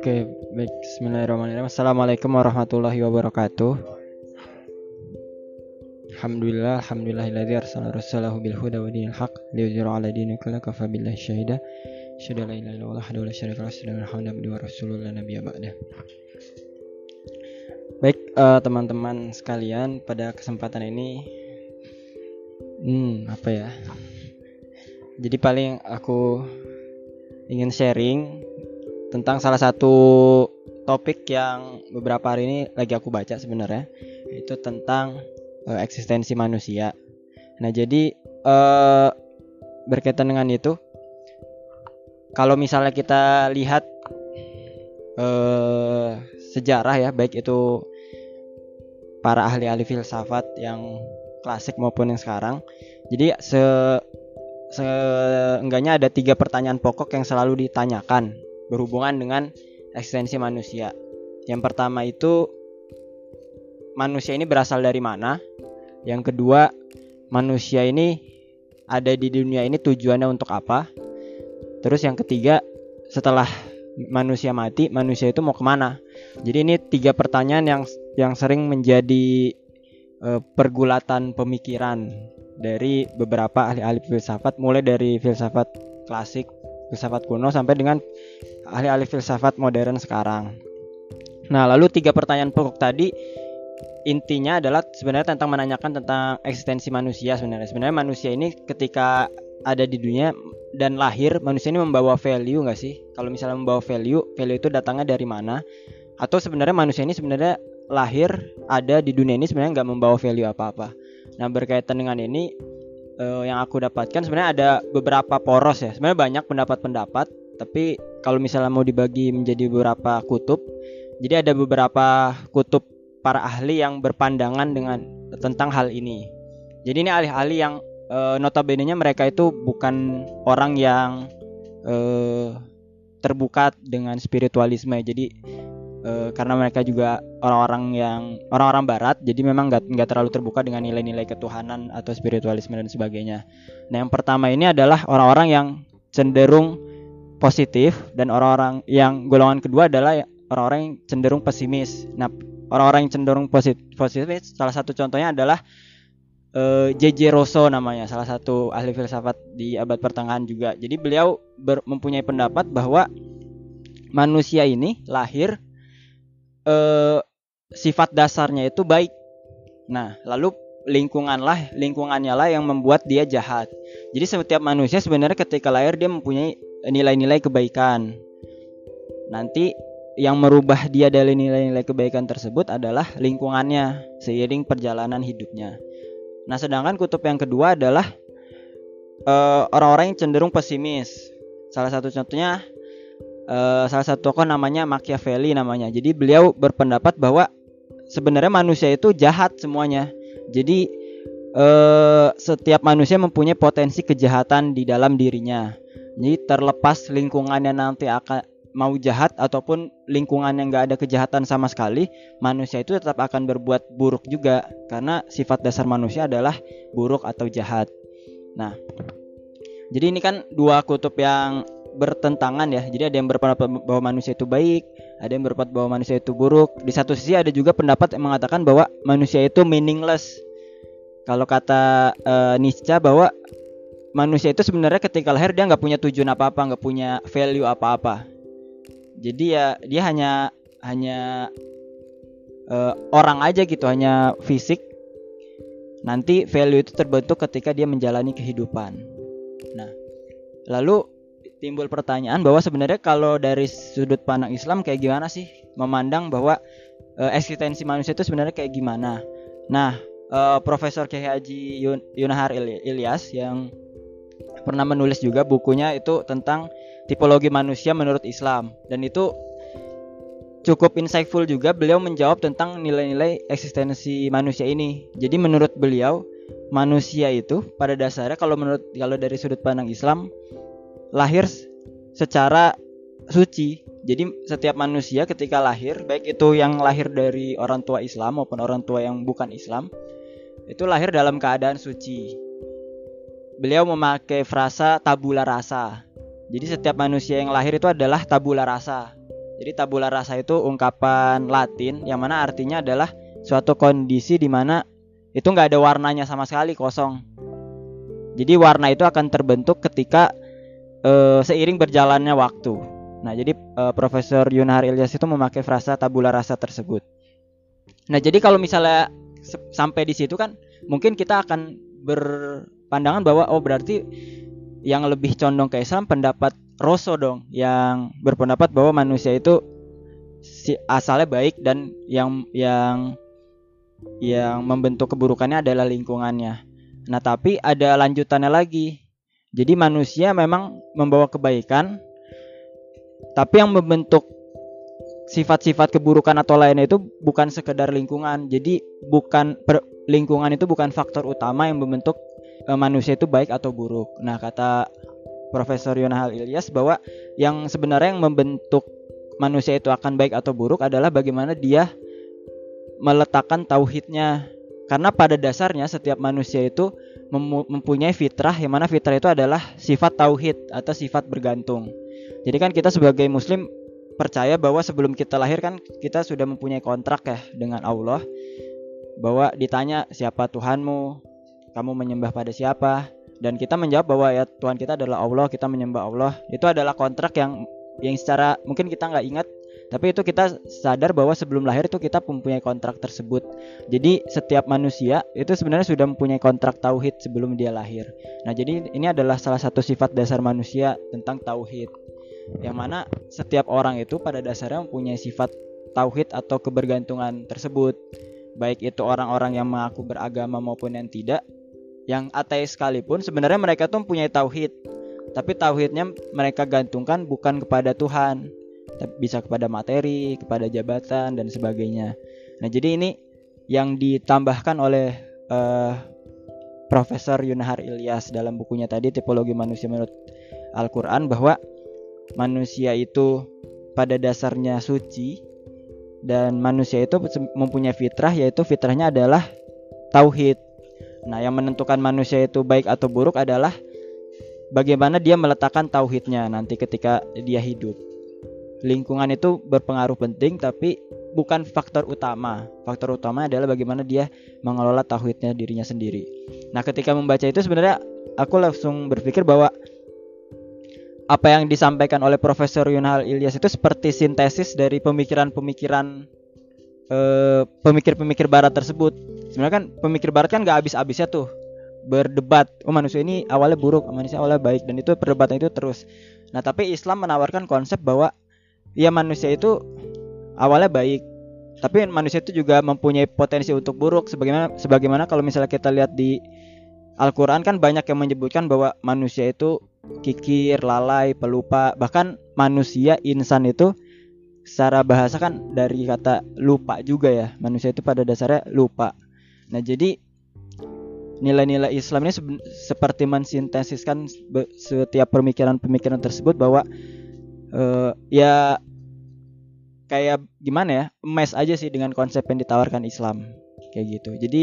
Oke, baik. Bismillahirrahmanirrahim. Assalamualaikum warahmatullahi wabarakatuh. Alhamdulillah, alhamdulillahilladzi arsala rasulahu bil huda wa dinil haq liyudhhira 'ala dini kulli kafa billahi syahida. Asyhadu an la ilaha illallah wahdahu la syarika lahu wa abduhu wa rasuluhu la nabiyya ba'dah. Baik, eh, teman-teman sekalian, pada kesempatan ini hmm, apa ya? Jadi paling aku ingin sharing tentang salah satu topik yang beberapa hari ini lagi aku baca sebenarnya itu tentang uh, eksistensi manusia. Nah jadi uh, berkaitan dengan itu, kalau misalnya kita lihat uh, sejarah ya baik itu para ahli-ahli filsafat yang klasik maupun yang sekarang, jadi se seenggaknya ada tiga pertanyaan pokok yang selalu ditanyakan berhubungan dengan eksistensi manusia. Yang pertama itu manusia ini berasal dari mana? Yang kedua, manusia ini ada di dunia ini tujuannya untuk apa? Terus yang ketiga, setelah manusia mati, manusia itu mau ke mana? Jadi ini tiga pertanyaan yang yang sering menjadi uh, pergulatan pemikiran dari beberapa ahli-ahli filsafat, mulai dari filsafat klasik, filsafat kuno sampai dengan ahli-ahli filsafat modern sekarang. Nah, lalu tiga pertanyaan pokok tadi intinya adalah sebenarnya tentang menanyakan tentang eksistensi manusia sebenarnya. Sebenarnya manusia ini ketika ada di dunia dan lahir, manusia ini membawa value nggak sih? Kalau misalnya membawa value, value itu datangnya dari mana? Atau sebenarnya manusia ini sebenarnya lahir ada di dunia ini sebenarnya nggak membawa value apa-apa. Nah berkaitan dengan ini uh, yang aku dapatkan sebenarnya ada beberapa poros ya. Sebenarnya banyak pendapat-pendapat tapi kalau misalnya mau dibagi menjadi beberapa kutub, jadi ada beberapa kutub para ahli yang berpandangan dengan tentang hal ini. Jadi ini ahli-ahli yang e, notabene-nya mereka itu bukan orang yang e, terbuka dengan spiritualisme. Jadi e, karena mereka juga orang-orang yang orang-orang barat, jadi memang nggak nggak terlalu terbuka dengan nilai-nilai ketuhanan atau spiritualisme dan sebagainya. Nah yang pertama ini adalah orang-orang yang cenderung positif dan orang-orang yang golongan kedua adalah orang-orang yang cenderung pesimis. Nah, orang-orang yang cenderung positif, positif salah satu contohnya adalah eh, J.J. Rosso namanya, salah satu ahli filsafat di abad pertengahan juga. Jadi beliau mempunyai pendapat bahwa manusia ini lahir uh, sifat dasarnya itu baik. Nah, lalu lingkungan lah lingkungannya lah yang membuat dia jahat. Jadi setiap manusia sebenarnya ketika lahir dia mempunyai nilai-nilai kebaikan. Nanti yang merubah dia dari nilai-nilai kebaikan tersebut adalah lingkungannya seiring perjalanan hidupnya. Nah, sedangkan kutub yang kedua adalah uh, orang-orang yang cenderung pesimis. Salah satu contohnya uh, salah satu tokoh namanya Machiavelli namanya. Jadi beliau berpendapat bahwa sebenarnya manusia itu jahat semuanya. Jadi uh, setiap manusia mempunyai potensi kejahatan di dalam dirinya. Jadi terlepas lingkungannya nanti akan mau jahat ataupun lingkungan yang nggak ada kejahatan sama sekali, manusia itu tetap akan berbuat buruk juga karena sifat dasar manusia adalah buruk atau jahat. Nah, jadi ini kan dua kutub yang bertentangan ya. Jadi ada yang berpendapat bahwa manusia itu baik, ada yang berpendapat bahwa manusia itu buruk. Di satu sisi ada juga pendapat yang mengatakan bahwa manusia itu meaningless. Kalau kata uh, Nietzsche bahwa manusia itu sebenarnya ketika lahir dia nggak punya tujuan apa apa nggak punya value apa apa jadi ya dia hanya hanya uh, orang aja gitu hanya fisik nanti value itu terbentuk ketika dia menjalani kehidupan nah lalu timbul pertanyaan bahwa sebenarnya kalau dari sudut pandang Islam kayak gimana sih? Memandang bahwa uh, eksistensi manusia itu sebenarnya kayak gimana? Nah uh, Profesor Kiai Haji Yun Yunahar Ilyas yang pernah menulis juga bukunya itu tentang tipologi manusia menurut Islam. Dan itu cukup insightful juga beliau menjawab tentang nilai-nilai eksistensi manusia ini. Jadi menurut beliau manusia itu pada dasarnya kalau menurut kalau dari sudut pandang Islam lahir secara suci. Jadi setiap manusia ketika lahir baik itu yang lahir dari orang tua Islam maupun orang tua yang bukan Islam itu lahir dalam keadaan suci beliau memakai frasa tabula rasa. Jadi setiap manusia yang lahir itu adalah tabula rasa. Jadi tabula rasa itu ungkapan Latin yang mana artinya adalah suatu kondisi di mana itu nggak ada warnanya sama sekali kosong. Jadi warna itu akan terbentuk ketika uh, seiring berjalannya waktu. Nah, jadi uh, Profesor Yunahar Ilyas itu memakai frasa tabula rasa tersebut. Nah, jadi kalau misalnya sampai di situ kan mungkin kita akan berpandangan bahwa oh berarti yang lebih condong ke Islam pendapat Rosso dong yang berpendapat bahwa manusia itu si asalnya baik dan yang yang yang membentuk keburukannya adalah lingkungannya. Nah, tapi ada lanjutannya lagi. Jadi manusia memang membawa kebaikan tapi yang membentuk sifat-sifat keburukan atau lainnya itu bukan sekedar lingkungan. Jadi bukan per, lingkungan itu bukan faktor utama yang membentuk e, manusia itu baik atau buruk. Nah, kata Profesor Yonahal Ilyas bahwa yang sebenarnya yang membentuk manusia itu akan baik atau buruk adalah bagaimana dia meletakkan tauhidnya. Karena pada dasarnya setiap manusia itu mempunyai fitrah yang mana fitrah itu adalah sifat tauhid atau sifat bergantung. Jadi kan kita sebagai muslim percaya bahwa sebelum kita lahir kan kita sudah mempunyai kontrak ya dengan Allah. Bahwa ditanya siapa Tuhanmu, kamu menyembah pada siapa, dan kita menjawab bahwa ya Tuhan kita adalah Allah kita menyembah Allah. Itu adalah kontrak yang yang secara mungkin kita nggak ingat tapi itu kita sadar bahwa sebelum lahir itu kita mempunyai kontrak tersebut. Jadi setiap manusia itu sebenarnya sudah mempunyai kontrak tauhid sebelum dia lahir. Nah jadi ini adalah salah satu sifat dasar manusia tentang tauhid. Yang mana setiap orang itu pada dasarnya mempunyai sifat tauhid atau kebergantungan tersebut. Baik itu orang-orang yang mengaku beragama maupun yang tidak yang ateis sekalipun sebenarnya mereka tuh punya tauhid. Tapi tauhidnya mereka gantungkan bukan kepada Tuhan bisa kepada materi kepada jabatan dan sebagainya nah jadi ini yang ditambahkan oleh uh, Profesor Yunahar Ilyas dalam bukunya tadi tipologi manusia menurut Al-Quran bahwa manusia itu pada dasarnya suci dan manusia itu mempunyai fitrah yaitu fitrahnya adalah tauhid Nah, yang menentukan manusia itu baik atau buruk adalah bagaimana dia meletakkan tauhidnya nanti ketika dia hidup. Lingkungan itu berpengaruh penting tapi bukan faktor utama. Faktor utama adalah bagaimana dia mengelola tauhidnya dirinya sendiri. Nah, ketika membaca itu sebenarnya aku langsung berpikir bahwa apa yang disampaikan oleh Profesor Yunhal Ilyas itu seperti sintesis dari pemikiran-pemikiran eh, pemikir-pemikir barat tersebut sebenarnya kan pemikir barat kan gak habis-habisnya tuh berdebat oh manusia ini awalnya buruk manusia awalnya baik dan itu perdebatan itu terus nah tapi Islam menawarkan konsep bahwa ya manusia itu awalnya baik tapi manusia itu juga mempunyai potensi untuk buruk sebagaimana sebagaimana kalau misalnya kita lihat di Al-Qur'an kan banyak yang menyebutkan bahwa manusia itu kikir, lalai, pelupa, bahkan manusia insan itu secara bahasa kan dari kata lupa juga ya. Manusia itu pada dasarnya lupa. Nah, jadi nilai-nilai Islam ini seperti mensintesiskan setiap pemikiran-pemikiran tersebut bahwa uh, ya kayak gimana ya? Emas aja sih dengan konsep yang ditawarkan Islam. Kayak gitu. Jadi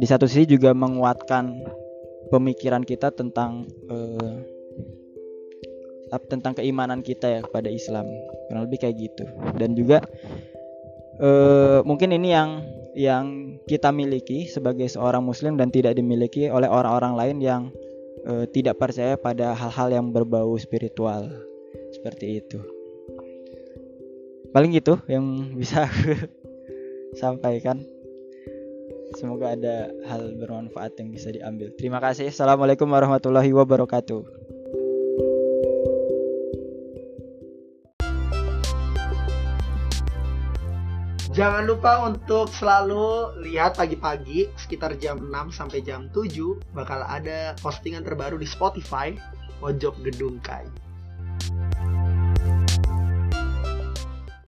di satu sisi juga menguatkan pemikiran kita tentang uh, tentang keimanan kita ya kepada Islam. Kurang lebih kayak gitu. Dan juga uh, mungkin ini yang yang kita miliki sebagai seorang muslim dan tidak dimiliki oleh orang-orang lain yang tidak percaya pada hal-hal yang berbau spiritual seperti itu. Paling gitu yang bisa sampaikan. Semoga ada hal bermanfaat yang bisa diambil. Terima kasih. Assalamualaikum warahmatullahi wabarakatuh. Jangan lupa untuk selalu lihat pagi-pagi sekitar jam 6 sampai jam 7 bakal ada postingan terbaru di Spotify Pojok Gedung Kai.